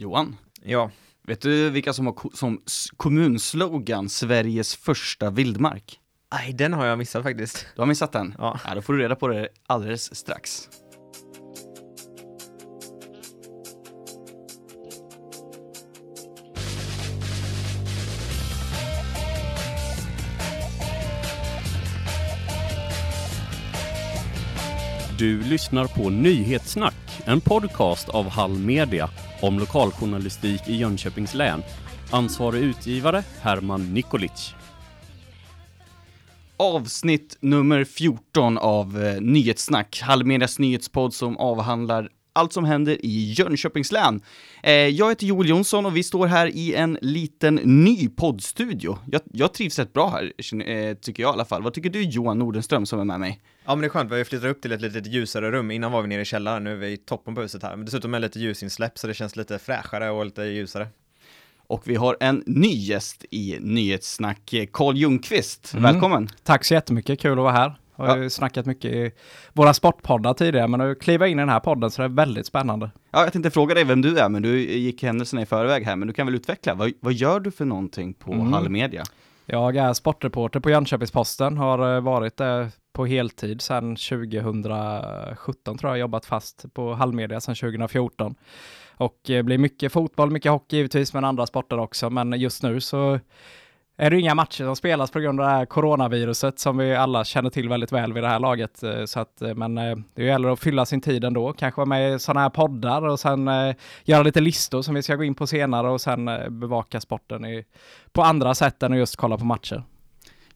Johan, Ja, vet du vilka som har ko- som s- kommunslogan Sveriges första vildmark? nej den har jag missat faktiskt. Du har missat den? Ja. ja då får du reda på det alldeles strax. Du lyssnar på Nyhetssnack, en podcast av Hall Media om lokaljournalistik i Jönköpings län. Ansvarig utgivare Herman Nikolic. Avsnitt nummer 14 av eh, Nyhetssnack, Hallmedias nyhetspodd som avhandlar allt som händer i Jönköpings län. Eh, jag heter Joel Jonsson och vi står här i en liten ny poddstudio. Jag, jag trivs rätt bra här, eh, tycker jag i alla fall. Vad tycker du Johan Nordenström som är med mig? Ja men det är skönt, vi flyttar upp till ett lite ljusare rum. Innan var vi nere i källaren, nu är vi i toppen på huset här. Men dessutom är lite ljusinsläpp så det känns lite fräschare och lite ljusare. Och vi har en ny gäst i Nyhetssnack, eh, Carl Ljungqvist. Välkommen! Tack så jättemycket, kul att vara här. Jag har ju snackat mycket i våra sportpoddar tidigare, men att kliva in i den här podden så det är väldigt spännande. Ja, jag tänkte fråga dig vem du är, men du gick händelserna i förväg här, men du kan väl utveckla. Vad, vad gör du för någonting på Mm. Hallmedia? Jag är sportreporter på Jönköpings-Posten, har eh, varit där på heltid sedan 2017 tror jag, jobbat fast på Hallmedia sedan 2014. Och eh, blir mycket fotboll, mycket hockey givetvis, men andra sporter också. Men just nu så är det inga matcher som spelas på grund av det här coronaviruset som vi alla känner till väldigt väl vid det här laget. Eh, så att, eh, men eh, det gäller att fylla sin tid ändå, kanske vara med i sådana här poddar och sen göra lite listor som vi ska gå in på senare och sen bevaka sporten i, på andra sätt än att just kolla på matcher.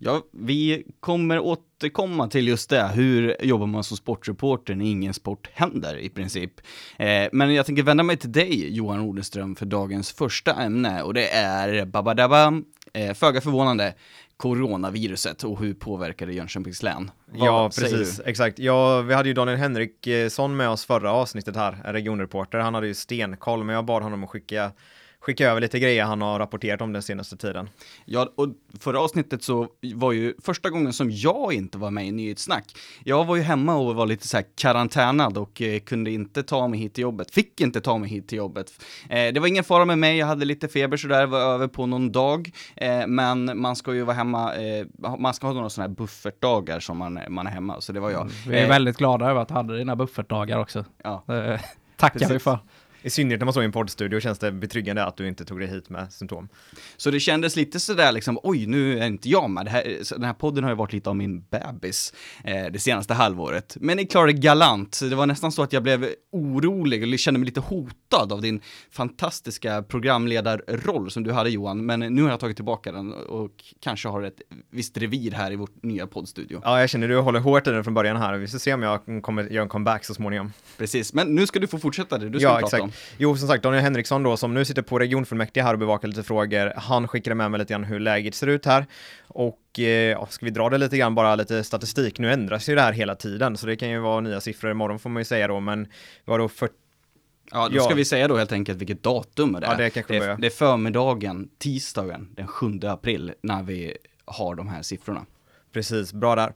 Ja, vi kommer återkomma till just det. Hur jobbar man som sportreporter när ingen sport händer i princip? Eh, men jag tänker vända mig till dig, Johan Odenström, för dagens första ämne och det är babadabam, eh, föga förvånande, coronaviruset och hur påverkar det Jönköpings län? Vad ja, precis. Exakt. Ja, vi hade ju Daniel Henriksson med oss förra avsnittet här, en regionreporter. Han hade ju stenkoll, men jag bad honom att skicka skicka över lite grejer han har rapporterat om den senaste tiden. Ja, och förra avsnittet så var ju första gången som jag inte var med i Nyhetssnack. Jag var ju hemma och var lite så här karantänad och eh, kunde inte ta mig hit till jobbet. Fick inte ta mig hit till jobbet. Eh, det var ingen fara med mig, jag hade lite feber sådär, var över på någon dag. Eh, men man ska ju vara hemma, eh, man ska ha några sådana här buffertdagar som man, man är hemma, så det var jag. Vi är Eh, väldigt glada över att du hade dina buffertdagar också. Ja. Eh, tackar vi Precis. för. I synnerhet när man står i en poddstudio känns det betryggande att du inte tog dig hit med symptom. Så det kändes lite sådär liksom, oj nu är inte jag med. Här, den här podden har ju varit lite av min bebis eh, det senaste halvåret. Men ni klarade galant. Det var nästan så att jag blev orolig och kände mig lite hotad av din fantastiska programledarroll som du hade Johan. Men nu har jag tagit tillbaka den och kanske har ett visst revir här i vårt nya poddstudio. Ja, jag känner du håller hårt i den från början här. Vi ska se om jag kommer göra en comeback så småningom. Precis, men nu ska du få fortsätta det du ska ja, prata exakt. om. Jo, som sagt, Daniel Henriksson då, som nu sitter på regionfullmäktige här och bevakar lite frågor, han skickade med mig lite grann hur läget ser ut här. Och eh, ja, ska vi dra det lite grann, bara lite statistik, nu ändras ju det här hela tiden, så det kan ju vara nya siffror imorgon får man ju säga då, men vi har då 40 Ja, då Ja. ska vi säga då helt enkelt vilket datum det är. Ja, det kanske det, är, det är förmiddagen, tisdagen, den 7 april, när vi har de här siffrorna. Precis, bra där.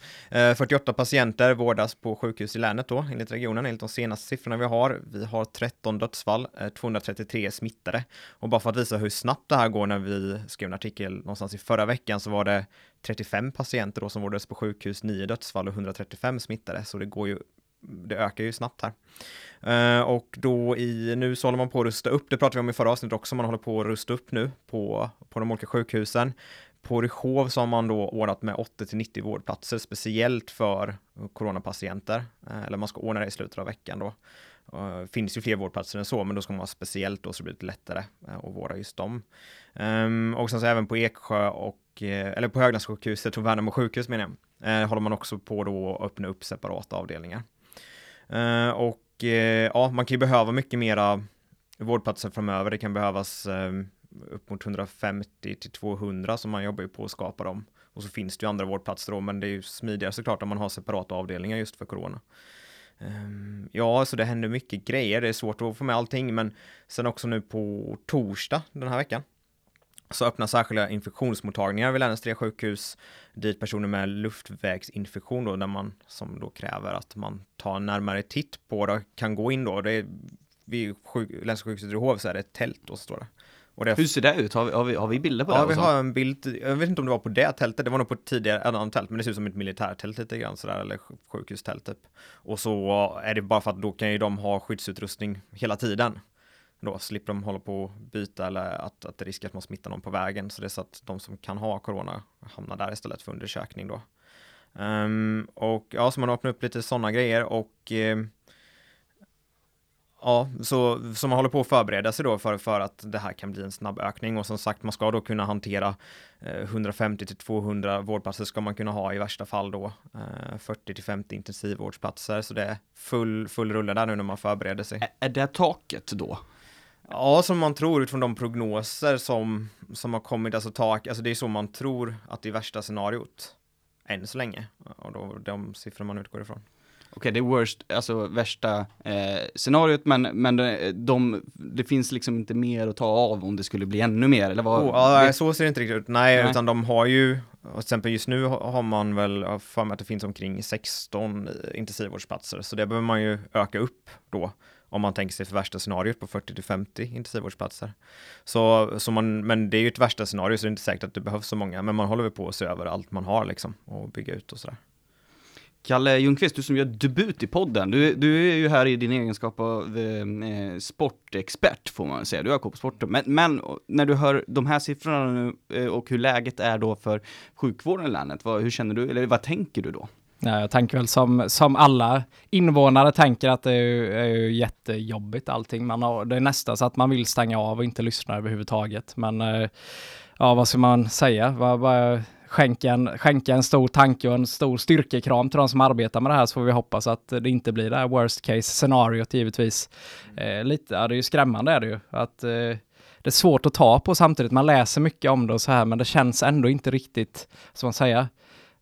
Eh, 48 patienter vårdas på sjukhus i länet då, enligt regionen, enligt de senaste siffrorna vi har. Vi har 13 dödsfall, eh, 233 smittade. Och bara för att visa hur snabbt det här går när vi skrev en artikel någonstans i förra veckan så var det 35 patienter då som vårdades på sjukhus, 9 dödsfall och 135 smittade. Så det går ju, det ökar ju snabbt här. Uh, och då i, nu så håller man på att rusta upp, det pratade vi om i förra avsnittet också, man håller på att rusta upp nu på, på de olika sjukhusen. På Rychov så har man då ordnat med 80-90 vårdplatser speciellt för coronapatienter. Eh, eller man ska ordna det i slutet av veckan då. Det finns ju fler vårdplatser än så, men då ska man ha speciellt då så det blir lite lättare eh, att vårda just dem. Ehm, och sen så även på Eksjö och, eller på Höglandssjukhuset och Värnamo sjukhus menar jag, håller man också på då att öppna upp separata avdelningar. Och ja, man kan ju behöva mycket mera vårdplatser framöver. Det kan behövas ehm, upp mot 150 till 200 som man jobbar ju på att skapa dem. Och så finns det ju andra vårdplatser då, men det är ju smidigare såklart om man har separata avdelningar just för corona. Ehm, ja, så det händer mycket grejer. Det är svårt att få med allting, men sen också nu på torsdag den här veckan så öppnar särskilda infektionsmottagningar vid länets tre sjukhus dit personer med luftvägsinfektion då, där man som då kräver att man tar en närmare titt på det kan gå in då. Det vid sjuk, länssjukhuset i Hov så är det ett tält och så står det. Det Hur ser det ut? Har vi, har vi, har vi bilder på det? Ja, vi har en bild, jag vet inte om det var på det tältet, det var nog på ett tidigare annat tält, men det ser ut som ett militärtält lite grann sådär, eller sj- sjukhustält typ. Och så är det bara för att då kan ju de ha skyddsutrustning hela tiden. Då slipper de hålla på och byta eller att, att det är risk att man smittar någon på vägen, så det är så att de som kan ha corona hamnar där istället för undersökning då. Ehm, och ja, så man öppnar upp lite sådana grejer och ehm, Ja, så, så man håller på att förbereda sig då för, för att det här kan bli en snabb ökning och som sagt man ska då kunna hantera eh, 150 till 200 vårdplatser ska man kunna ha i värsta fall då eh, 40 till 50 intensivvårdsplatser så det är full, full rulle där nu när man förbereder sig. Är det taket då? Ja, som man tror utifrån de prognoser som, som har kommit, alltså tak, alltså det är så man tror att det är värsta scenariot än så länge och då de siffror man utgår ifrån. Okej, det är worst, alltså värsta eh, scenariot, men, men de, de, det finns liksom inte mer att ta av om det skulle bli ännu mer, eller vad? Oh, ja, det, så ser det inte riktigt ut. Nej, Nej. utan de har ju, och till exempel just nu har man väl för mig att det finns omkring 16 intensivvårdsplatser, så det behöver man ju öka upp då om man tänker sig för värsta scenariot på 40 till 50 intensivvårdsplatser. Så, så man, men det är ju ett värsta scenario så det är inte säkert att det behövs så många, men man håller väl på att se över allt man har liksom och bygga ut och sådär. Kalle Ljungqvist, du som gör debut i podden, du, du är ju här i din egenskap av eh, eh sportexpert får man väl säga, du har koll på sporten. Men, men när du hör de här siffrorna nu eh, och hur läget är då för sjukvården i länet, vad, hur känner du, eller vad tänker du då? Ja, jag tänker väl som, som alla invånare tänker att det är ju, är ju jättejobbigt allting. Man har, det är nästan så att man vill stänga av och inte lyssna överhuvudtaget. Men eh, ja, vad ska man säga? Vad, vad, skänka, en, skänka en stor tanke och en stor styrkekram till de som arbetar med det här så får vi hoppas att det inte blir det här worst case scenariot givetvis. Eh, lite, ja, det är ju skrämmande är det ju. Att, eh, det är svårt att ta på samtidigt. Man läser mycket om det och så här, men det känns ändå inte riktigt, som man säger,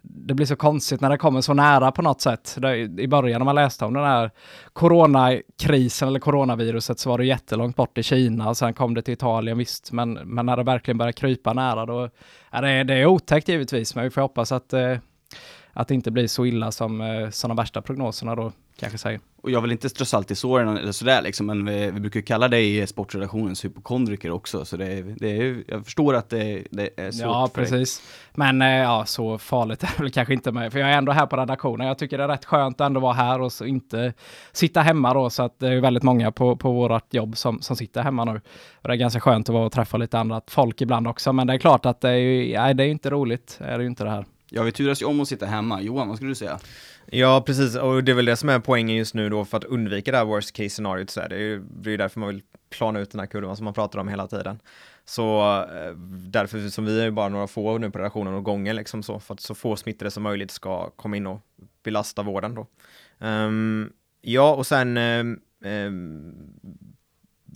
det blir så konstigt när det kommer så nära på något sätt. I början när man läste om den här coronakrisen eller coronaviruset så var det jättelångt bort i Kina och sen kom det till Italien visst, men, men när det verkligen börjar krypa nära då, ja, det, är- det är otäckt givetvis, men vi får hoppas att, eh, att det inte blir så illa som, eh, som de värsta prognoserna då kanske säger. Och jag vill inte strö salt i såren eller sådär liksom, men vi, vi brukar kalla dig sportredaktionens hypokondriker också, så det, är- det är, jag förstår att det, det är svårt Ja, dig. precis. Men eh, ja, så farligt är det väl kanske inte med, för jag är ändå här på redaktionen. Jag tycker det är rätt skönt att ändå vara här och så inte sitta hemma då, så att det är väldigt många på, på vårt jobb som, som sitter hemma nu. Och det är ganska skönt att vara och träffa lite andra folk ibland också, men det är klart att det är ju, nej, det är ju inte roligt, är det ju inte det här. Ja, vi turas ju om att sitta hemma. Johan, vad skulle du säga? Ja, precis, och det är väl det som är poängen just nu då för att undvika det här worst case scenariot så är det ju, det är ju därför man vill plana ut den här kurvan som man pratar om hela tiden. Så eh, därför som vi är ju bara några få nu på relationen och gånger liksom så för att så få smittade som möjligt ska komma in och belasta vården då. Um, ja, och sen um, um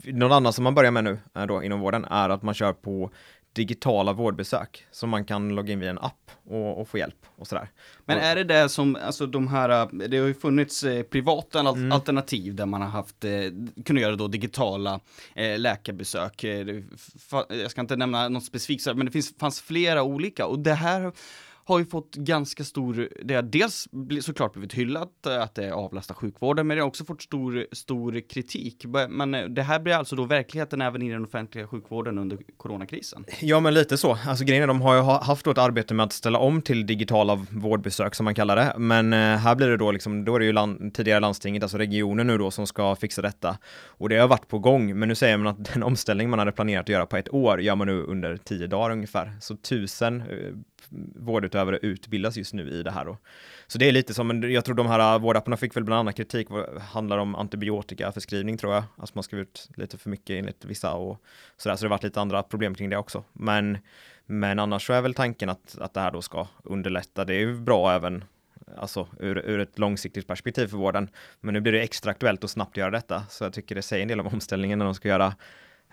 någon annan som man börjar med nu eh, då inom vården är att man kör på digitala vårdbesök som man kan logga in via en app och, och få hjälp och sådär. Men är det det som, alltså de här, det har ju funnits eh, privata Mm. alternativ där man har haft, eh, kunnat göra då digitala eh, läkarbesök. Jag ska inte nämna något specifikt, men det finns, fanns flera olika och det här har ju fått ganska stor, det har dels såklart blivit hyllat, eh, att det avlastar sjukvården, men det har också fått stor, stor kritik. Men eh, det här blir alltså då verkligheten även i den offentliga sjukvården under coronakrisen. Ja, men lite så. Alltså grejen är, de har ju haft då ett arbete med att ställa om till digitala vårdbesök som man kallar det. Men eh, här blir det då liksom, då är det ju land, tidigare landstinget, alltså regionen nu då som ska fixa detta. Och det har varit på gång, men nu säger man att den omställning man hade planerat att göra på ett år gör man nu under tio dagar ungefär. Så tusen vårdutövare utbildas just nu i det här då. Så det är lite som, jag tror de här äh, vårdapparna fick väl bland annat kritik, handlar om antibiotikaförskrivning tror jag, alltså man skriver ut lite för mycket enligt vissa och sådär, så det har varit lite andra problem kring det också. Men, men annars så är väl tanken att, att det här då ska underlätta, det är ju bra även Alltså ur, ur ett långsiktigt perspektiv för vården. Men nu blir det extra aktuellt att snabbt göra detta. Så jag tycker det säger en del om omställningen när de ska göra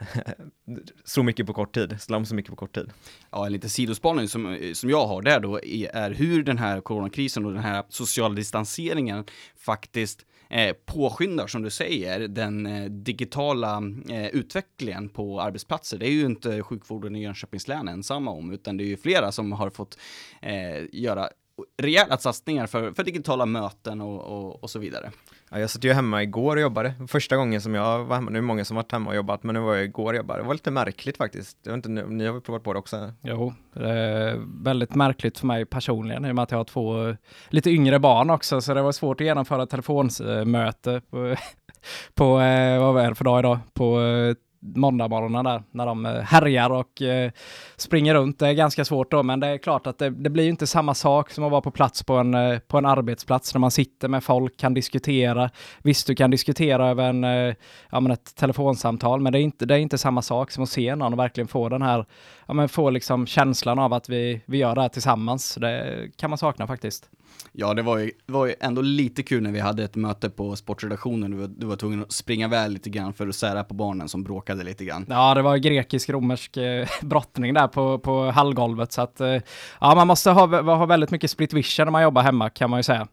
så mycket på kort tid, ställa om så mycket på kort tid. Ja, en liten sidospaning som, som jag har där då är är hur den här coronakrisen och den här sociala distanseringen faktiskt eh, påskyndar, som du säger, den eh, digitala eh, utvecklingen på arbetsplatser. Det är ju inte sjukvården i Jönköpings län ensamma om, utan det är ju flera som har fått eh, göra rejäla satsningar för, för digitala möten och, och, och så vidare. Ja, jag satt ju hemma igår och jobbade. Första gången som jag var hemma. Nu är det många som varit hemma och jobbat, men nu var jag igår och jobbade. Det var lite märkligt faktiskt. Jag vet inte, ni har väl provat på det också? Jo, det är väldigt märkligt för mig personligen i och med att jag har två lite yngre barn också, så det var svårt att genomföra telefonsmöte på, på eh, vad är det för dag idag? På eh, måndagmorgonen där, när de eh, härjar och eh, springer runt. Det är ganska svårt då, men det är klart att det, det blir ju inte samma sak som att vara på plats på en, eh, på en arbetsplats när man sitter med folk, kan diskutera. Visst, du kan diskutera över en, eh, ja, men ett telefonsamtal, men det är, inte, det är inte samma sak som att se någon och verkligen få den här, ja, men få liksom känslan av att vi, vi gör det här tillsammans. Det kan man sakna faktiskt. Ja, det var ju, var ju ändå lite kul när vi hade ett möte på sportredaktionen. Du var, du var tvungen att springa väl lite grann för att sära på barnen som bråkade lite grann. Ja, det var grekisk-romersk eh, brottning där på, på hallgolvet, så att eh, ja, man måste ha, ha väldigt mycket split vision när man jobbar hemma kan man ju säga.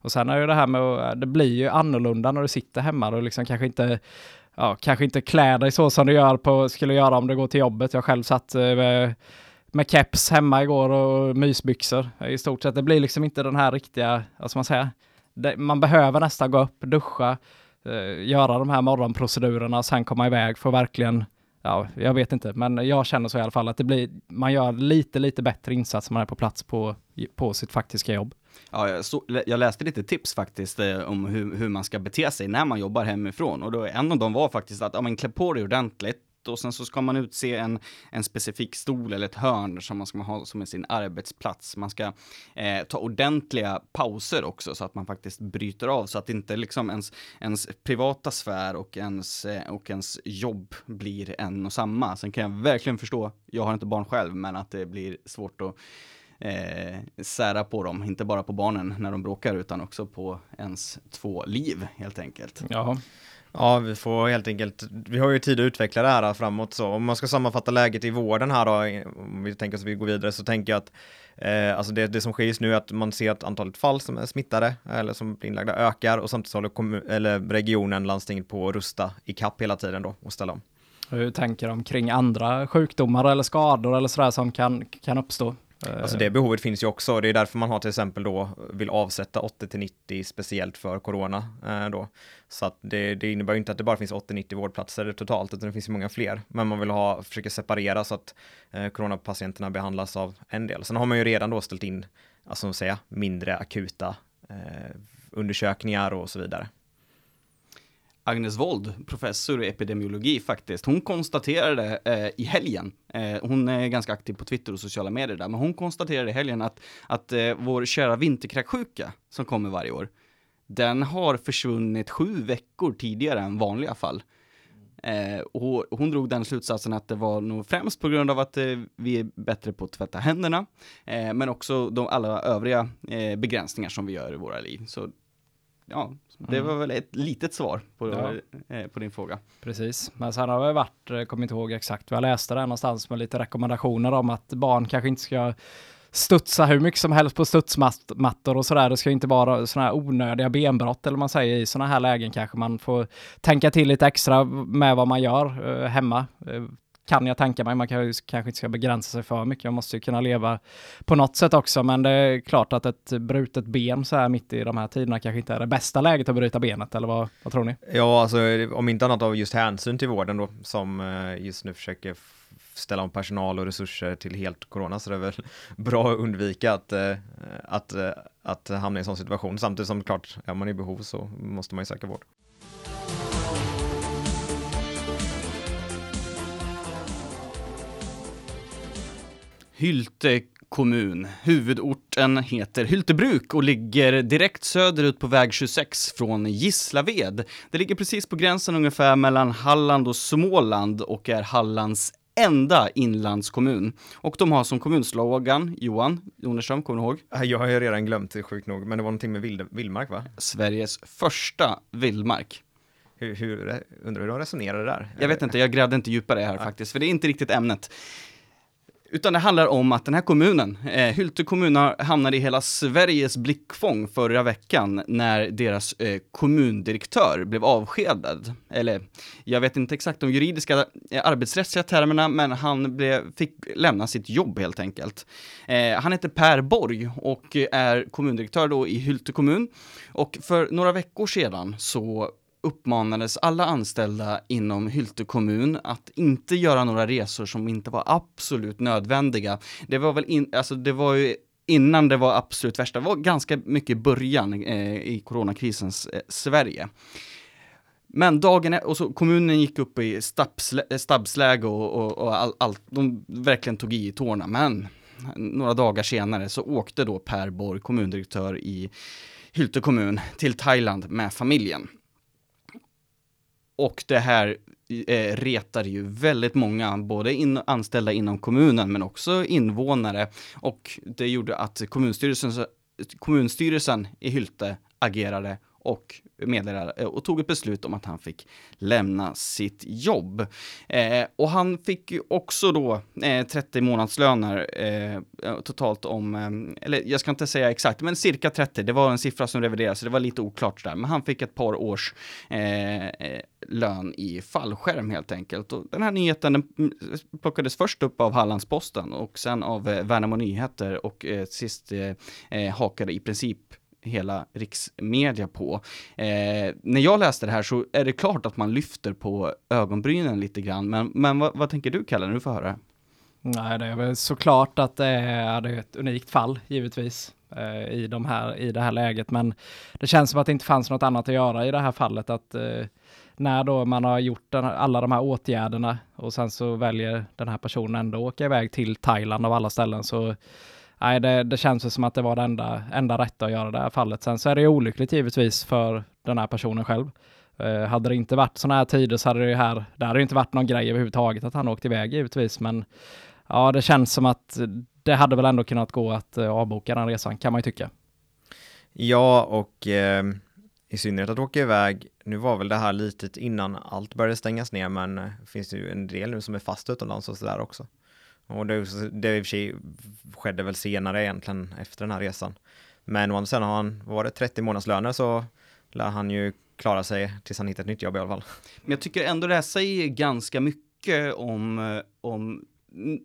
Och sen är ju det här med att, eh, det blir ju annorlunda när du sitter hemma och liksom kanske inte Ja, kanske inte klär dig så som du gör på, skulle göra om du går till jobbet. Jag själv satt eh, med, keps hemma igår och mysbyxor. I stort sett, det blir liksom inte den här riktiga, vad ska man säga, det, man behöver nästan gå upp, duscha, eh, göra de här morgonprocedurerna och sen komma iväg för att verkligen, ja, jag vet inte, men jag känner så i alla fall att det blir, man gör lite, lite bättre insats när man är på plats på, på sitt faktiska jobb. Ja, jag, så, jag läste lite tips faktiskt eh, om hur, hur man ska bete sig när man jobbar hemifrån och då en av dem var faktiskt att ja, men, klä på dig ordentligt och sen så ska man utse en, en specifik stol eller ett hörn som man ska ha som sin arbetsplats. Man ska eh, ta ordentliga pauser också så att man faktiskt bryter av så att inte liksom ens, ens privata sfär och ens, eh, och ens jobb blir en och samma. Sen kan jag verkligen förstå, jag har inte barn själv, men att det blir svårt att eh, sära på dem, inte bara på barnen när de bråkar utan också på ens två liv helt enkelt. Jaha. Ja, vi får helt enkelt, vi har ju tid att utveckla det här framåt så om man ska sammanfatta läget i vården här då, om vi tänker oss att vi går vidare så tänker jag att eh, alltså det, det som sker just nu är att man ser att antalet fall som är smittade eller som blir inlagda ökar och samtidigt håller kommun, eller regionen, landstinget på att rusta i kapp hela tiden då och ställa om. Hur tänker de kring andra sjukdomar eller skador eller sådär som kan, kan uppstå? Eh, alltså det behovet finns ju också och det är därför man har till exempel då vill avsätta 80-90 speciellt för corona eh, då. Så att det, det innebär ju inte att det bara finns 80-90 vårdplatser totalt utan det finns ju många fler. Men man vill ha, försöka separera så att eh, coronapatienterna behandlas av en del. Sen har man ju redan då ställt in, alltså säga, mindre akuta eh, undersökningar och så vidare. Agnes Wold, professor i epidemiologi faktiskt, hon konstaterade eh, i helgen, eh, hon är ganska aktiv på Twitter och sociala medier där, men hon konstaterade i helgen att, att eh, vår kära vinterkräksjuka som kommer varje år, den har försvunnit sju veckor tidigare än vanliga fall. Eh, och hon drog den slutsatsen att det var nog främst på grund av att eh, vi är bättre på att tvätta händerna, eh, men också de alla övriga eh, begränsningar som vi gör i våra liv. Så ja, det Mm. var väl ett litet svar på, Ja. eh, på din fråga. Precis, men sen har det varit, eh, kommer inte ihåg exakt vad jag läste där någonstans med lite rekommendationer om att barn kanske inte ska studsa hur mycket som helst på studsmattor och sådär. Det ska inte vara sådana här onödiga benbrott eller man säger i sådana här lägen kanske man får tänka till lite extra med vad man gör eh, hemma. Eh, kan jag tänka mig. Man kan ju, kanske inte ska begränsa sig för mycket. Man måste ju kunna leva på något sätt också. Men det är klart att ett brutet ben så här mitt i de här tiderna kanske inte är det bästa läget att bryta benet. Eller vad, vad tror ni? Ja, alltså om inte annat av just hänsyn till vården då, som eh, just nu försöker ställa om personal och resurser till helt corona, så det är väl bra att undvika att, eh, att, eh, att hamna i en sån situation. Samtidigt som klart, är man i behov så måste man ju söka vård. Hylte kommun. Huvudorten heter Hyltebruk och ligger direkt söderut på väg 26 från Gislaved. Det ligger precis på gränsen ungefär mellan Halland och Småland och är Hallands enda inlandskommun. Och de har som kommunslogan, Johan Jonerström, kommer du ihåg? Jag har ju redan glömt det sjukt nog, men det var någonting med vild, vildmark va? Sveriges första vildmark. Hur, hur, undrar hur de resonerade där? Jag vet inte, jag grävde inte djupare här faktiskt, för det är inte riktigt ämnet. Utan det handlar om att den här kommunen, eh, Hylte kommun, hamnade i hela Sveriges blickfång förra veckan när deras eh, kommundirektör blev avskedad. Eller, jag vet inte exakt de juridiska eh, arbetsrättsliga termerna, men han blev, fick lämna sitt jobb helt enkelt. Eh, han heter Per Borg och är kommundirektör då i Hylte kommun. Och för några veckor sedan så uppmanades alla anställda inom Hylte kommun att inte göra några resor som inte var absolut nödvändiga. Det var väl in, alltså det var ju innan det var absolut värsta, det var ganska mycket början eh, i coronakrisens eh, Sverige. Men dagen e-, och så kommunen gick upp i stabsläge och, och, och allt, all, de verkligen tog i i tårna, men några dagar senare så åkte då Per Borg, kommundirektör i Hylte kommun, till Thailand med familjen. Och det här eh, retade ju väldigt många, både in, anställda inom kommunen men också invånare. Och det gjorde att kommunstyrelsen, kommunstyrelsen i Hylte agerade och meddelade eh, och tog ett beslut om att han fick lämna sitt jobb. Eh, och han fick ju också då eh, 30 månadslöner eh, totalt om, eh, eller jag ska inte säga exakt, men cirka 30. Det var en siffra som reviderades, så det var lite oklart där. Men han fick ett par års eh, eh lön i fallskärm helt enkelt. Och den här nyheten den mm, plockades först upp av Hallandsposten och sen av eh, Värnamo Nyheter och eh, sist eh, eh hakade i princip hela riksmedia på. Eh, när jag läste det här så är det klart att man lyfter på ögonbrynen lite grann, men, men vad, vad tänker du Kalle när du får höra? Nej, det är väl såklart att det är, det är ett unikt fall, givetvis, eh, i, de här, i det här läget. Men det känns som att det inte fanns något annat att göra i det här fallet. Att eh, när då man har gjort den, alla de här åtgärderna och sen så väljer den här personen ändå åka iväg till Thailand av alla ställen så nej, det, det känns som att det var det enda, enda rätta att göra det här fallet. Sen så är det ju olyckligt givetvis för den här personen själv. Uh, hade det inte varit sådana här tider så hade det ju här, det hade ju inte varit någon grej överhuvudtaget att han åkte iväg givetvis, men ja, det känns som att det hade väl ändå kunnat gå att uh, avboka den resan, kan man ju tycka. Ja, och eh, i synnerhet att åka iväg, nu var väl det här litet innan allt började stängas ner, men eh, finns det ju en del nu som är fast utomlands och sådär också. Och det, det i och för sig skedde väl senare egentligen efter den här resan. Men om sen har han, var det 30 månadslöner så lär han ju klara sig tills han hittar ett nytt jobb i alla fall. Men jag tycker ändå det här säger ganska mycket om, om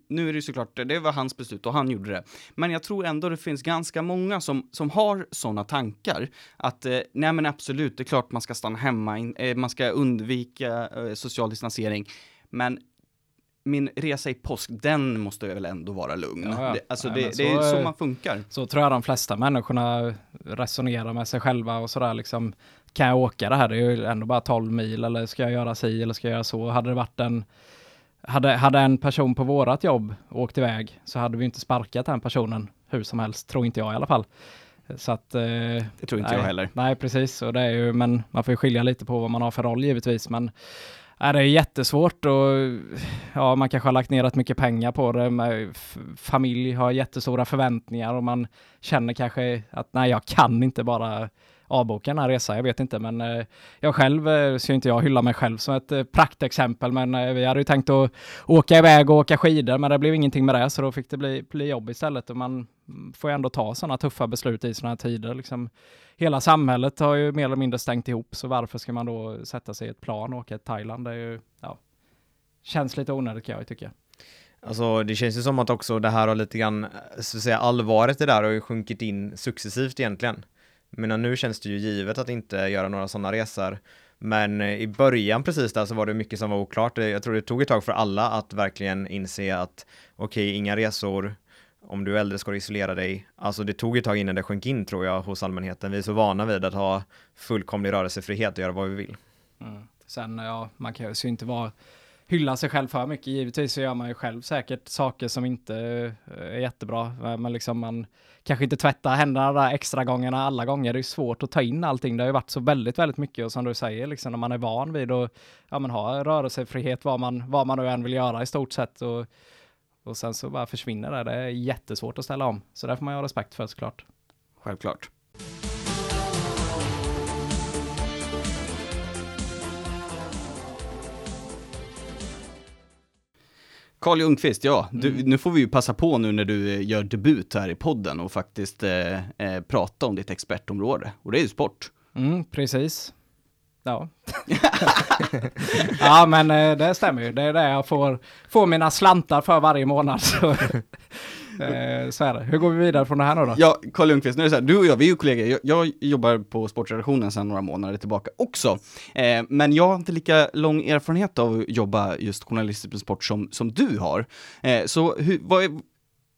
nu är det såklart, det var hans beslut och han gjorde det. Men jag tror ändå det finns ganska många som, som har sådana tankar. Att eh, nej men absolut, det är klart man ska stanna hemma, in, eh, man ska undvika eh, social distansering. Men min resa i påsk, den måste väl ändå vara lugn. Ja, ja. Det, alltså Nej, det, men det är så så är- man funkar. Så tror jag de flesta människorna resonerar med sig själva och sådär liksom. Kan jag åka det här? Det är ju ändå bara 12 mil eller ska jag göra si eller ska jag göra så? Hade det varit en hade, hade en person på vårat jobb åkt iväg så hade vi inte sparkat den personen hur som helst, tror inte jag i alla fall. Så att... Eh, Det tror inte nej, jag heller. Nej, precis. Och det är ju, men man får ju skilja lite på vad man har för roll givetvis. Men nej, det är jättesvårt och ja, man kanske har lagt ner rätt mycket pengar på det. Med familj har jättestora förväntningar och man känner kanske att nej, jag kan inte bara avboka den här resan. Jag vet inte, men eh, jag själv eh, ska inte jag hylla mig själv som ett eh, praktexempel, men eh, vi hade ju tänkt att åka iväg och åka skidor, men det blev ingenting med det, så då fick det bli, bli jobb istället. Och man mm, får ju ändå ta sådana tuffa beslut i sådana här tider. Liksom, hela samhället har ju mer eller mindre stängt ihop, så varför ska man då sätta sig i ett plan och åka till Thailand? Det är ju, ja, känns lite onödigt kan jag ju tycka. Alltså det känns ju som att också det här har lite grann, så att säga allvaret i det där har ju sjunkit in successivt egentligen. Men nu känns det ju givet att inte göra några sådana resor. Men eh, i början precis där så var det mycket som var oklart. Jag tror det tog ett tag för alla att verkligen inse att okej, inga resor, om du är äldre ska du isolera dig. Alltså det tog ett tag innan det sjönk in tror jag hos allmänheten. Vi är så vana vid att ha fullkomlig rörelsefrihet och göra vad vi vill. Mm. Sen, ja, man kan ju inte vara hylla sig själv för mycket. Givetvis så gör man ju själv säkert saker som inte eh, är jättebra. Eh, men liksom man kanske inte tvättar händerna där extra gångerna alla gånger. Det är svårt att ta in allting. Det har ju varit så väldigt, väldigt mycket och som du säger, liksom när man är van vid att ja, men ha rörelsefrihet, vad man, vad man nu än vill göra i stort sett. Och, och sen så bara försvinner det. Det är jättesvårt att ställa om. Så det får man ju ha respekt för såklart. Självklart. Carl Ljungqvist, ja, du, Mm. nu får vi ju passa på nu när du eh, gör debut här i podden och faktiskt eh, eh, prata om ditt expertområde. Och det är ju sport. Mm, precis. Ja. ja, men eh, det stämmer ju. Det är det jag får, får mina slantar för varje månad. Eh, så är det. Hur går vi vidare från det här nu då? Ja, Carl Ljungqvist, nu är det så här, du och jag, vi är ju kollegor. Jag, jag jobbar på sportredaktionen sedan några månader tillbaka också. Eh, men jag har inte lika lång erfarenhet av att jobba just journalistiskt med sport som, som du har. Eh, så hur, vad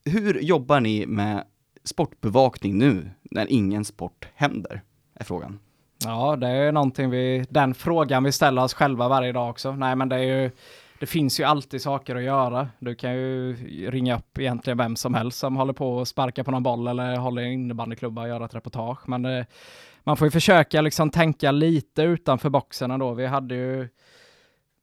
hur jobbar ni med sportbevakning nu när ingen sport händer? Är frågan. Ja, det är någonting vi, den frågan vi ställer oss själva varje dag också. Nej, men det är ju, det finns ju alltid saker att göra. Du kan ju ringa upp egentligen vem som helst som håller på och sparka på någon boll eller håller i en innebandyklubba och göra ett reportage. Men det, man får ju försöka liksom tänka lite utanför boxen ändå. Vi hade ju,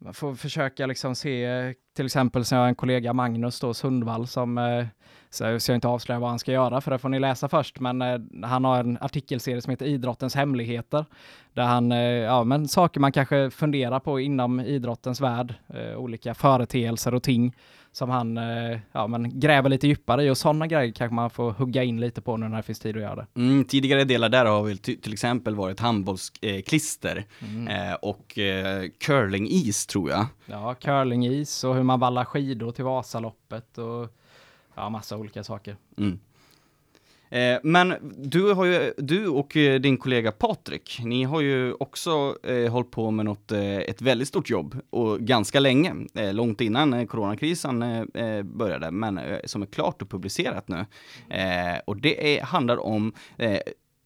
man får försöka liksom se, till exempel som jag har en kollega Magnus då, Sundvall, som eh, så jag ska inte avslöja vad han ska göra, för det får ni läsa först, men eh, han har en artikelserie som heter Idrottens hemligheter, där han, eh, ja men saker man kanske funderar på inom idrottens värld, eh, olika företeelser och ting som han, eh, ja men gräver lite djupare i och sådana grejer kanske man får hugga in lite på nu när det finis tid att göra det. Mm, tidigare delar där har väl till exempel varit handbollsklister Mm. eh, och eh, curlingis tror jag. Ja, curlingis och hur man vallar skidor till Vasaloppet och ja, massa olika saker. Mm. Eh, men du, har ju, du och eh, din kollega Patrik, ni har ju också eh, hållit på med något, eh, ett väldigt stort jobb och ganska länge, eh, långt innan eh, coronakrisen började, men som är klart och publicerat nu. Och det är, handlar om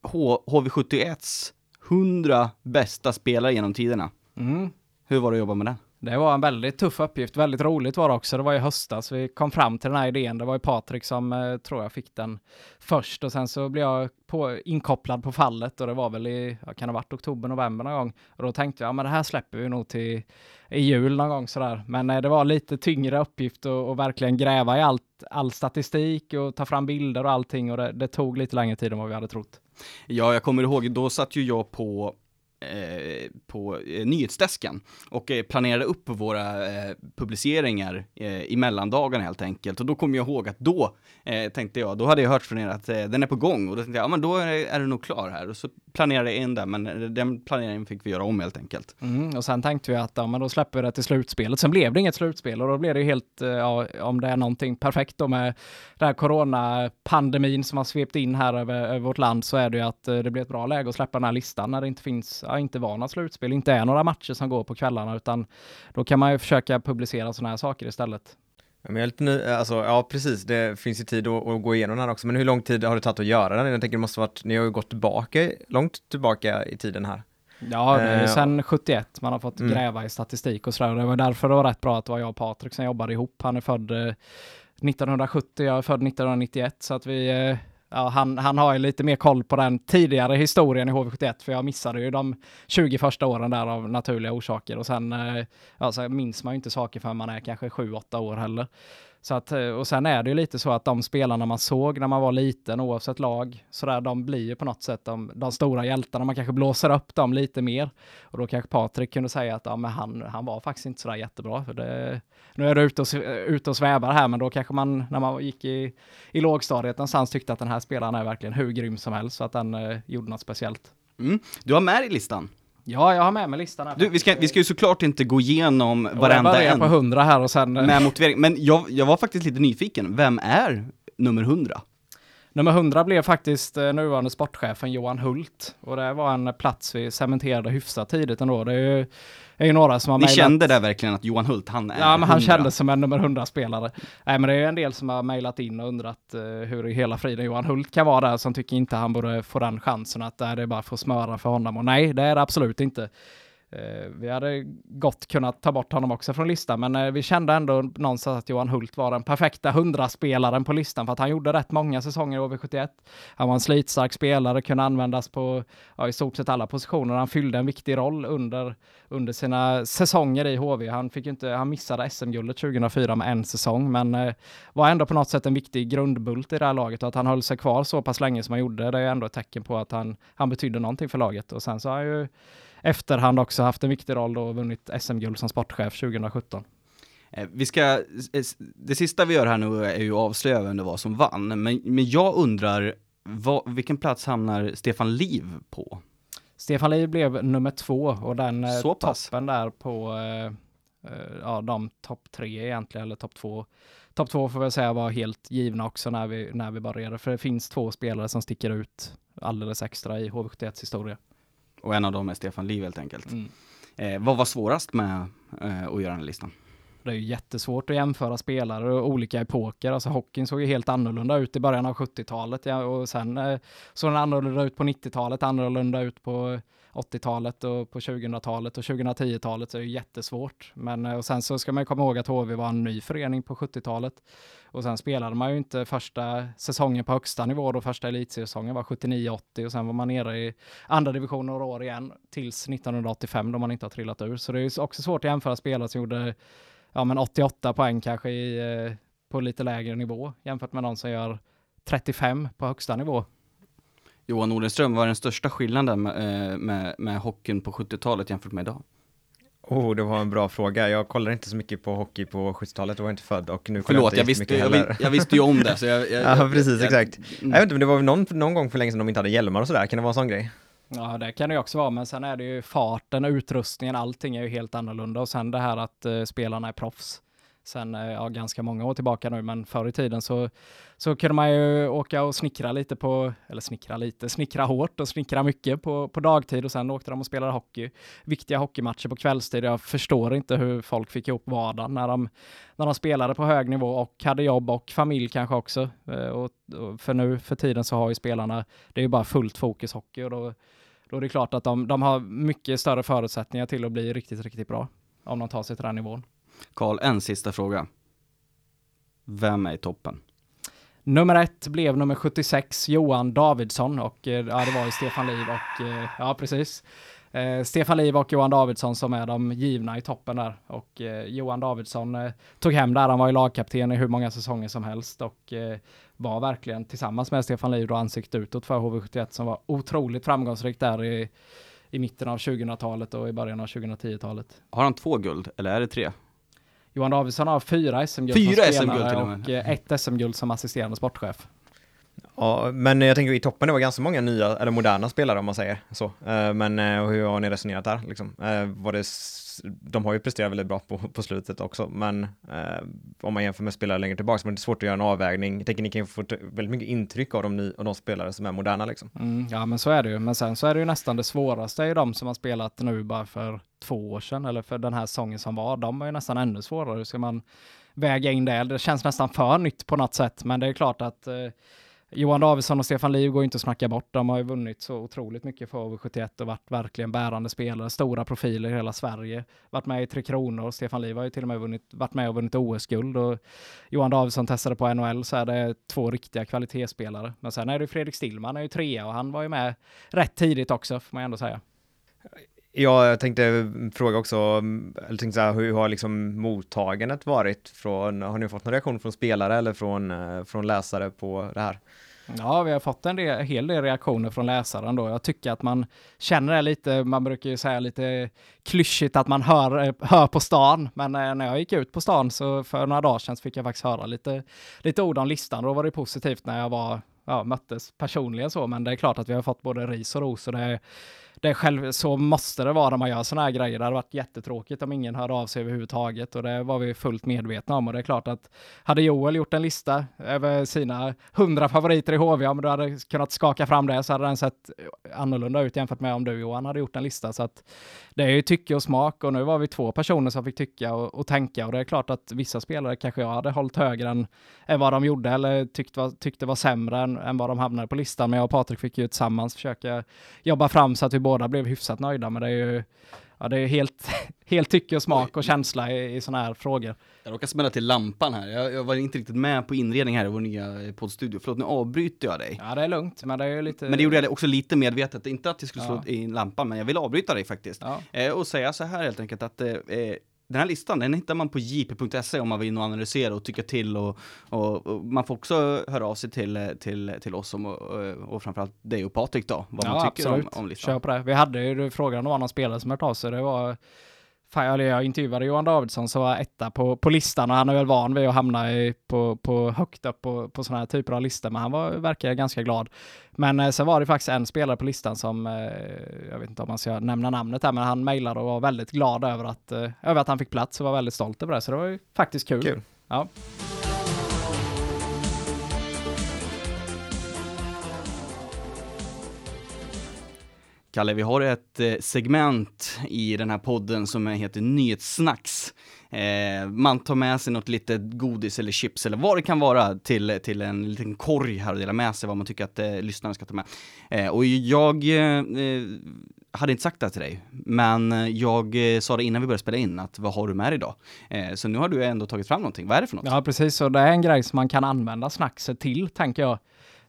H- HV71s 100 bästa spelare genom tiderna. Mm. Hur var det att jobba med det? Det var en väldigt tuff uppgift, väldigt roligt var det också. Det var i höstas vi kom fram till den här idén. Det var ju Patrik som eh, tror jag fick den först och sen så blev jag på, inkopplad på fallet och det var väl i, ja, kan det ha varit oktober, november någon gång. Och då tänkte jag, ja men det här släpper vi nog till i jul någon gång sådär. Men eh, det var lite tyngre uppgift att och verkligen gräva i allt, all statistik och ta fram bilder och allting och det, det tog lite längre tid än vad vi hade trott. Ja, jag kommer ihåg, då satt ju jag på eh, på eh, nyhetsdesken och eh, planerade upp våra eh, publiceringar eh, i mellandagarna helt enkelt. Och då kom jag ihåg att då eh, tänkte jag, då hade jag hört från er att eh, den är på gång och då tänkte jag, ja men då är, det- är nog klar här. Och så planerade jag in den, men den planeringen fick vi göra om helt enkelt. Mm, och sen tänkte vi att ja, men då släpper vi det till slutspelet. Sen blev det inget slutspel och då blev det ju helt, ja, om det är någonting perfekt då med den här coronapandemin som har svept in här över, över vårt land så är det ju att det blir ett bra läge att släppa den här listan när det inte finns, inte var några slutspel, inte är några matcher som går på kvällarna utan då kan man ju försöka publicera sådana här saker istället. Ja, men jag är lite ny, alltså, ja precis, det finns ju tid att, att gå igenom den här också, men hur lång tid har det tagit att göra den? Jag tänker det måste varit, ni har ju gått tillbaka, långt tillbaka i tiden här. Ja, det är ju Eh, sen 71 man har fått Mm. gräva i statistik och sådär. Det var därför det var rätt bra att det var jag och Patrik som jobbade ihop. Han är född eh, 1970, jag är född 1991, så att vi, eh, ja, han, han har ju lite mer koll på den tidigare historien i HV71, för jag missade ju de 20 första åren där av naturliga orsaker och sen, eh, ja, så minns man ju inte saker förrän man är kanske 7-8 år heller. Så att, eh, och sen är det ju lite så att de spelarna man såg när man var liten, oavsett lag, sådär, de blir ju på något sätt de, de stora hjältarna. Man kanske blåser upp dem lite mer. Och då kanske Patrik kunde säga att ja, men han, han var faktiskt inte sådär jättebra. För det, nu är du ute och, ute och svävar här, men då kanske man, när man gick i, i lågstadiet någonstans, tyckte att den här spelaren är verkligen hur grym som helst, så att den eh, gjorde något speciellt. Mm. Du har med i listan. Ja, jag har med mig listan här. Du, vi ska, vi ska ju såklart inte gå igenom Och jag varenda börjar en på 100 här och sen... med motivering, men jag, jag var faktiskt lite nyfiken. Vem är nummer 100? Nummer 100 blev faktiskt eh, nuvarande sportchefen Johan Hult. Och det var en plats vi cementerade hyfsat tidigt ändå. Det är ju, är ju några som har Ni mejlat- kände där verkligen att Johan Hult, han är Ja, men han 100. kändes som en nummer 100-spelare. Nej, men det är ju en del som har mejlat in och undrat eh, hur i hela friden Johan Hult kan vara där, som tycker inte han borde få den chansen, att det är bara för att smöra för honom. Och nej, det är det absolut inte. Eh, vi hade gott kunnat ta bort honom också från listan, men eh, vi kände ändå någonstans att Johan Hult var den perfekta hundraspelaren på listan, för att han gjorde rätt många säsonger i HV71. Han var en slitstark spelare, kunde användas på ja, i stort sett alla positioner. Han fyllde en viktig roll under under sina säsonger i HV. Han, fick inte, han missade SM-guldet 2004 med en säsong, men eh, var ändå på något sätt en viktig grundbult i det här laget och att han höll sig kvar så pass länge som han gjorde, det är ändå ett tecken på att han, han betydde någonting för laget. Och sen så har han ju efterhand också haft en viktig roll då och vunnit SM-guld som sportchef 2017. Eh, Vi ska, det sista vi gör här nu är ju att avslöja vem det var som vann, men, men jag undrar, vad, vilken plats hamnar Stefan Liv på? Stefan Liv blev nummer två och den eh, Så pass. toppen där på eh, ja, de topp tre egentligen, eller topp två. Topp två får jag säga var helt givna också när vi, när vi började, för det finns två spelare som sticker ut alldeles extra i HV71s historia. Och en av dem är Stefan Liv helt enkelt. Mm. Eh, vad var svårast med eh, att göra den här listan? Det är ju jättesvårt att jämföra spelare och olika epoker. Alltså hockeyn såg ju helt annorlunda ut i början av 70-talet ja, och sen eh, såg den annorlunda ut på 90-talet, annorlunda ut på 80-talet och på 2000-talet och 2010-talet så är det jättesvårt. Men eh, och sen så ska man komma ihåg att HV var en ny förening på 70-talet och sen spelade man ju inte första säsongen på högsta nivå då första elitsäsongen var 79-80 och sen var man nere i andra division några år igen tills 1985 då man inte har trillat ur. Så det är ju också svårt att jämföra spelare som gjorde ja, men 88 poäng kanske i, eh, på lite lägre nivå jämfört med någon som gör 35 på högsta nivå. Johan Nordenström, vad är den största skillnaden med, eh, med, med hockeyn på 70-talet jämfört med idag? Oh, det var en bra fråga. Jag kollar inte så mycket på hockey på 70-talet, då var jag inte född och nu kollar Förlåt, jag jag inte visste, jag, jag visste ju om det. Så jag, jag, Ja, precis, jag- exakt. Mm. Jag vet inte, men det var väl någon, någon gång för länge sedan de inte hade hjälmar och sådär, kan det vara en sån grej? Ja, det kan det ju också vara, men sen är det ju farten, utrustningen, allting är ju helt annorlunda och sen det här att eh, spelarna är proffs. Sen, eh, ja, ganska många år tillbaka nu, men förr i tiden så, så kunde man ju åka och snickra lite på, eller snickra lite, snickra hårt och snickra mycket på, på dagtid och sen åkte de och spelade hockey. Viktiga hockeymatcher på kvällstid. Jag förstår inte hur folk fick ihop vardagen när de, när de spelade på hög nivå och hade jobb och familj kanske också. Eh, och, och för nu för tiden så har ju spelarna, det är ju bara fullt fokus hockey och då då är det klart att de, de har mycket större förutsättningar till att bli riktigt, riktigt bra. Om de tar sig till den nivån. Karl, en sista fråga. Vem är i toppen? Nummer ett blev nummer 76, Johan Davidsson och eh, ja, det var ju Stefan Liv och eh, ja, precis. Eh, Stefan Liv och Johan Davidsson som är de givna i toppen där och eh, Johan Davidsson eh, tog hem där. Han var ju lagkapten i hur många säsonger som helst och eh, var verkligen tillsammans med Stefan Liv då ansikte utåt för HV71 som var otroligt framgångsrikt där i, i mitten av 2000-talet och i början av 2010-talet. Har han två guld, eller är det tre? Johan Davidsson har fyra SM-guld Fyra som SM-guld spelare till och med. och eh, ett SM-guld som assisterande sportchef. Ja, men jag tänker i toppen, det var ganska många nya, eller moderna spelare om man säger så. Eh, men eh, hur har ni resonerat där liksom? Eh, var det, de har ju presterat väldigt bra på, på slutet också, men om man jämför med spelare längre tillbaka så är det svårt att göra en avvägning. Jag tänker ni kan ju få väldigt mycket intryck av de, ny, av de spelare som är moderna liksom. Mm, ja men så är det ju. Men sen så är det ju nästan det svåraste i de som har spelat nu bara för två år sedan eller för den här säsongen som var. De är ju nästan ännu svårare. Hur ska man väga in det? Det känns nästan för nytt på något sätt. Men det är klart att eh, Johan Davidsson och Stefan Liv går inte att snacka bort. De har ju vunnit så otroligt mycket för HV71 och varit verkligen bärande spelare, stora profiler i hela Sverige. Varit med i Tre Kronor. Stefan Liv har ju till och med vunnit, varit med och vunnit OS-guld och Johan Davidsson testade på NHL så är det två riktiga kvalitetsspelare. Men sen är det ju Fredrik Stillman han är ju trea och han var ju med rätt tidigt också får man ändå säga. Ja, jag tänkte fråga också, mm, eller tänkte så här, hur har liksom mottagandet varit från, har ni fått någon reaktion från spelare eller från, eh, från läsare på det här? Ja, vi har fått en hel del reaktioner från läsaren då. Jag tycker att man känner det lite, man brukar ju säga lite klyschigt att man hör, eh, hör på stan. Men eh, när jag gick ut på stan så för några dagar sedan så fick jag faktiskt höra lite, lite ord om listan. Då var det positivt när jag var, ja, möttes personligen så. Men det är klart att vi har fått både ris och ros och det är, det själv, så måste det vara när man gör sådana här grejer. Det hade varit jättetråkigt om ingen hörde av sig överhuvudtaget och det var vi fullt medvetna om. Och det är klart att hade Joel gjort en lista över sina hundra favoriter i HV, om du hade kunnat skaka fram det så hade den sett annorlunda ut jämfört med om du Johan hade gjort en lista. Så att det är ju tycke och smak och nu var vi två personer som fick tycka och, och tänka och det är klart att vissa spelare kanske jag hade hållit högre än, än vad de gjorde eller tyckte var, tyckte var sämre än, än vad de hamnade på listan. Men jag och Patrik fick ju tillsammans försöka jobba fram så att vi båda blev hyfsat nöjda. Men det är ju ja, det är helt, helt tycke och smak och känsla i, i sådana här frågor. Jag råkar smälla till lampan här, jag, jag var inte riktigt med på inredningen här i vår nya poddstudio. Förlåt, nu avbryter jag dig. Ja, det är lugnt, men det är lite... Men det gjorde jag också lite medvetet, inte att jag skulle slå Ja. in lampan, men jag vill avbryta dig faktiskt. Ja. Eh, och säga så här helt enkelt att eh, eh, den här listan, den hittar man på jp.se om man vill in och analysera och tycka till och, och, och man får också höra av sig till, till, till oss om, och, och framförallt dig och Patrik då, vad man tycker om, om listan. Kör på det. Vi hade ju frågan om någon spelare som hört av sig. Det var Fan, jag intervjuade Johan Davidsson som var etta på, på listan och han är väl van vid att hamna i, på, på högt upp på, på sådana här typer av listor, men han var, verkar ganska glad. Men eh, sen var det faktiskt en spelare på listan som, eh, jag vet inte om man ska nämna namnet här, men han mejlade och var väldigt glad över att, eh, över att han fick plats och var väldigt stolt över det, så det var ju faktiskt kul. Kul. Ja. Kalle, vi har ett eh, segment i den här podden som heter Nyhetssnacks. Eh, man tar med sig något litet godis eller chips eller vad det kan vara till, till en liten korg här och delar med sig vad man tycker att eh, lyssnarna ska ta med. Eh, och jag eh, eh hade inte sagt det här till dig, men eh, jag eh, sa det innan vi började spela in att vad har du med dig idag? Eh, så nu har du ändå tagit fram någonting. Vad är det för något? Ja, precis. Så det är en grej som man kan använda snackset till, tänker jag.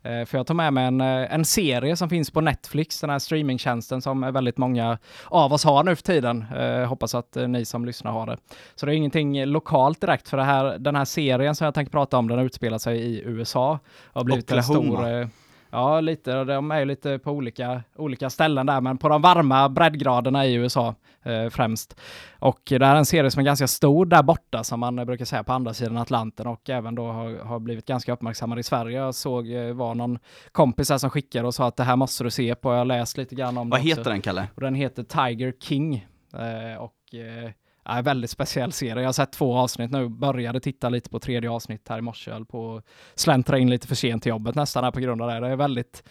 Eh, för jag tar med mig en, eh, en serie som finns på Netflix, den här streamingtjänsten som väldigt många av oss har nu för tiden. Eh, hoppas att ni som lyssnar har det. Så det är ingenting lokalt direkt för det här, den här serien som jag tänker prata om, den utspelar sig i USA. Och har blivit Oklahoma. en stor... Ja, lite. De är lite på olika, olika ställen där, men på de varma breddgraderna i USA eh, främst. Och det här är en serie som är ganska stor där borta, som man brukar säga på andra sidan Atlanten och även då har, har blivit ganska uppmärksammad i Sverige. Jag såg, eh, var någon kompis här som skickade och sa att det här måste du se på. Jag har läst lite grann om Vad det heter också. den, Kalle? Och den heter Tiger King. Eh, och eh, Ja, väldigt speciell serie. Jag har sett två avsnitt nu, började titta lite på tredje avsnitt här i morse, höll på att släntra in lite för sent till jobbet nästan här på grund av det. Det är väldigt,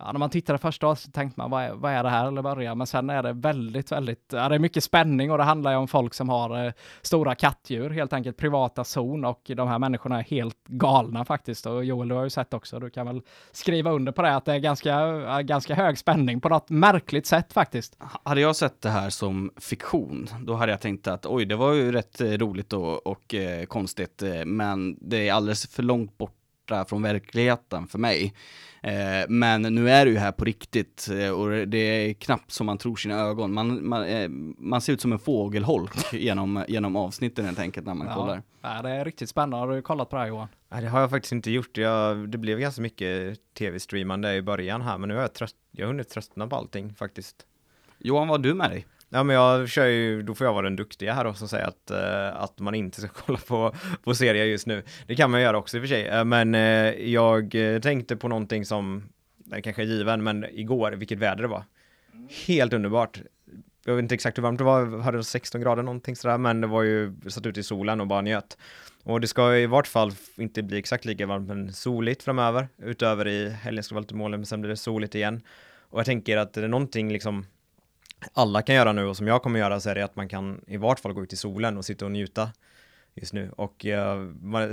ja, när man tittade första avsnittet tänkte man vad är, vad är det här? eller börja, men sen är det väldigt, väldigt, ja, det är mycket spänning och det handlar ju om folk som har eh, stora kattdjur, helt enkelt privata zon och de här människorna är helt galna faktiskt. Och Joel, du har ju sett också, du kan väl skriva under på det att det är ganska, ganska hög spänning på något märkligt sätt faktiskt. Hade jag sett det här som fiktion, då hade jag tänkt att oj, det var ju rätt eh, roligt och, och eh, konstigt, eh, men det är alldeles för långt bort borta från verkligheten för mig. Eh, men nu är det ju här på riktigt eh, och det är knappt som man tror sina ögon. Man, man, eh, man ser ut som en fågelholk genom, genom avsnitten helt enkelt när man kollar. Ja, det är riktigt spännande. Har du kollat på det här Johan? Nej, det har jag faktiskt inte gjort. Jag, det blev ganska mycket tv-streamande i början här, men nu har jag, tröst, jag har hunnit tröttna på allting faktiskt. Johan, vad har du med dig? Ja, men jag kör ju, då får jag vara den duktiga här då som säger att, eh, att man inte ska kolla på, på serier just nu. Det kan man göra också i och för sig, eh, men eh, jag eh, tänkte på någonting som, den kanske är given, men igår, vilket väder det var. Helt underbart. Jag vet inte exakt hur varmt det var, hade 16 grader någonting sådär, men det var ju, satt ute i solen och bara njöt. Och det ska i vart fall inte bli exakt lika varmt, men soligt framöver. Utöver i helgen ska det vara lite moln, men sen blir det soligt igen. Och jag tänker att det är någonting liksom alla kan göra nu och som jag kommer göra så är det att man kan i vart fall gå ut i solen och sitta och njuta just nu. Och eh,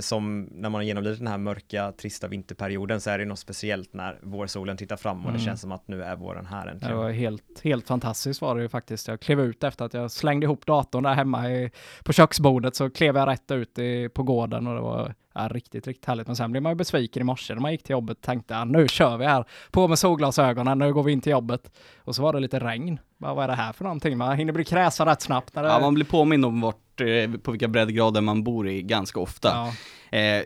som när man har genomlidit den här mörka, trista vinterperioden så är det något speciellt när vårsolen tittar fram och det Mm. känns som att nu är våren här Det äntligen. var helt, helt fantastiskt var det ju faktiskt. Jag klev ut efter att jag slängde ihop datorn där hemma i, på köksbordet så klev jag rätt ut i, på gården och det var ja, riktigt, riktigt härligt. Men sen blev man ju besviken i morse när man gick till jobbet och tänkte ja, nu kör vi här. På med solglasögonen, nu går vi in till jobbet. Och så var det lite regn. Bara, vad är det här för någonting? Man hinner bli kräsen rätt snabbt. När det, Ja, man blir påmind om vart, eh, på vilka breddgrader man bor i ganska ofta. ja. Eh,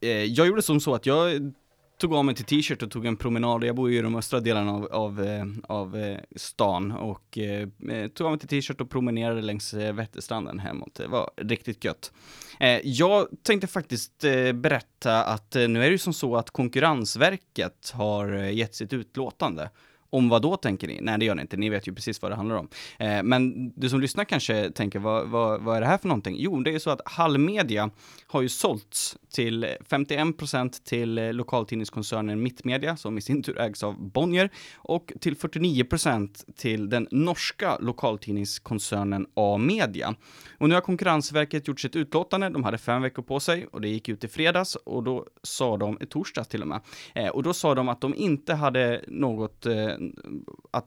eh, jag gjorde som så att jag tog av mig till t-shirt och tog en promenad. Jag bor ju i de östra delarna av, av, eh, av eh, stan och eh, eh, tog av mig till t-shirt och promenerade längs Vätterstranden hemåt. Det var riktigt gött. Eh, jag tänkte faktiskt eh, berätta att eh, nu är det ju som så att Konkurrensverket har gett sitt utlåtande. Om vad då tänker ni? Nej det gör ni inte, ni vet ju precis vad det handlar om. Eh, men du som lyssnar kanske tänker, vad, vad, vad är det här för någonting? Jo, det är ju så att Hallmedia har ju sålts till 51 procent till lokaltidningskoncernen Mittmedia, som i sin tur ägs av Bonnier, och till 49 procent till den norska lokaltidningskoncernen A-media. Och nu har Konkurrensverket gjort sitt utlåtande, de hade fem veckor på sig och det gick ut i fredags och då sa de, i torsdags till och med, eh, och då sa de att de inte hade något eh, att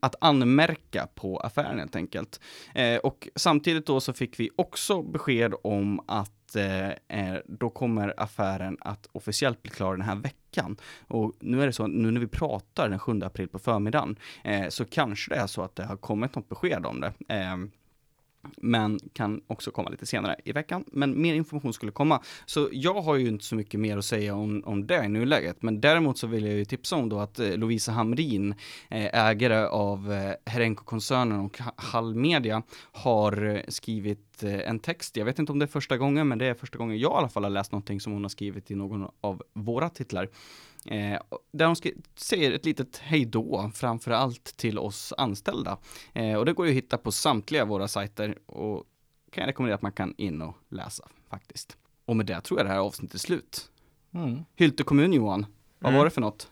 att anmärka på affären helt enkelt. Eh, och samtidigt då så fick vi också besked om att eh, eh då kommer affären att officiellt bli klar den här veckan. Och nu är det så, nu när vi pratar den 7 april på förmiddagen, eh, så kanske det är så att det har kommit något besked om det. Ehm, men kan också komma lite senare i veckan. Men mer information skulle komma. Så jag har ju inte så mycket mer att säga om, om det i nuläget, men däremot så vill jag ju tipsa om då att eh, Lovisa Hamrin, eh, ägare av eh, Herenco-koncernen och Hall Media, har eh, skrivit eh, en text. Jag vet inte om det är första gången, men det är första gången jag i alla fall har läst någonting som hon har skrivit i någon av våra titlar. Eh, där skri- säger ett litet hejdå, framför allt till oss anställda. Eh, och det går ju att hitta på samtliga våra sajter och kan jag rekommendera att man kan in och läsa faktiskt. Och med det tror jag det här avsnittet är slut. Mm. Hylte kommun Johan, vad Mm. var det för något?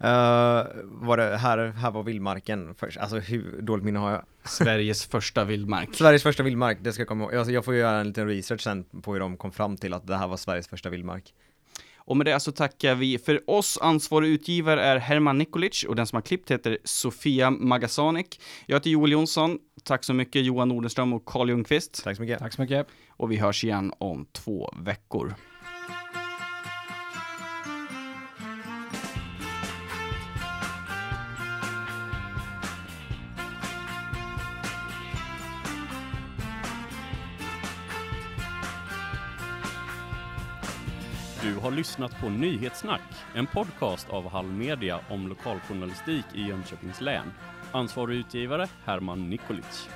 Eh, var det, här, här var vildmarken först, alltså hur dåligt minne har jag? Sveriges första vildmark. Sveriges första vildmark, det ska jag komma ihåg. Alltså, jag får göra en liten research sen på hur de kom fram till att det här var Sveriges första vildmark. Och med det så tackar vi för oss. Ansvarig utgivare är Herman Nikolic och den som har klippt heter Sofia Magasanik. Jag heter Joel Jonsson. Tack så mycket Johan Nordenström och Carl Ljungqvist. Tack så mycket. Tack så mycket. Och vi hörs igen om två veckor. Har lyssnat på Nyhetssnack, en podcast av Hall Media om lokaljournalistik i Jönköpings län. Ansvarig utgivare Herman Nikolic.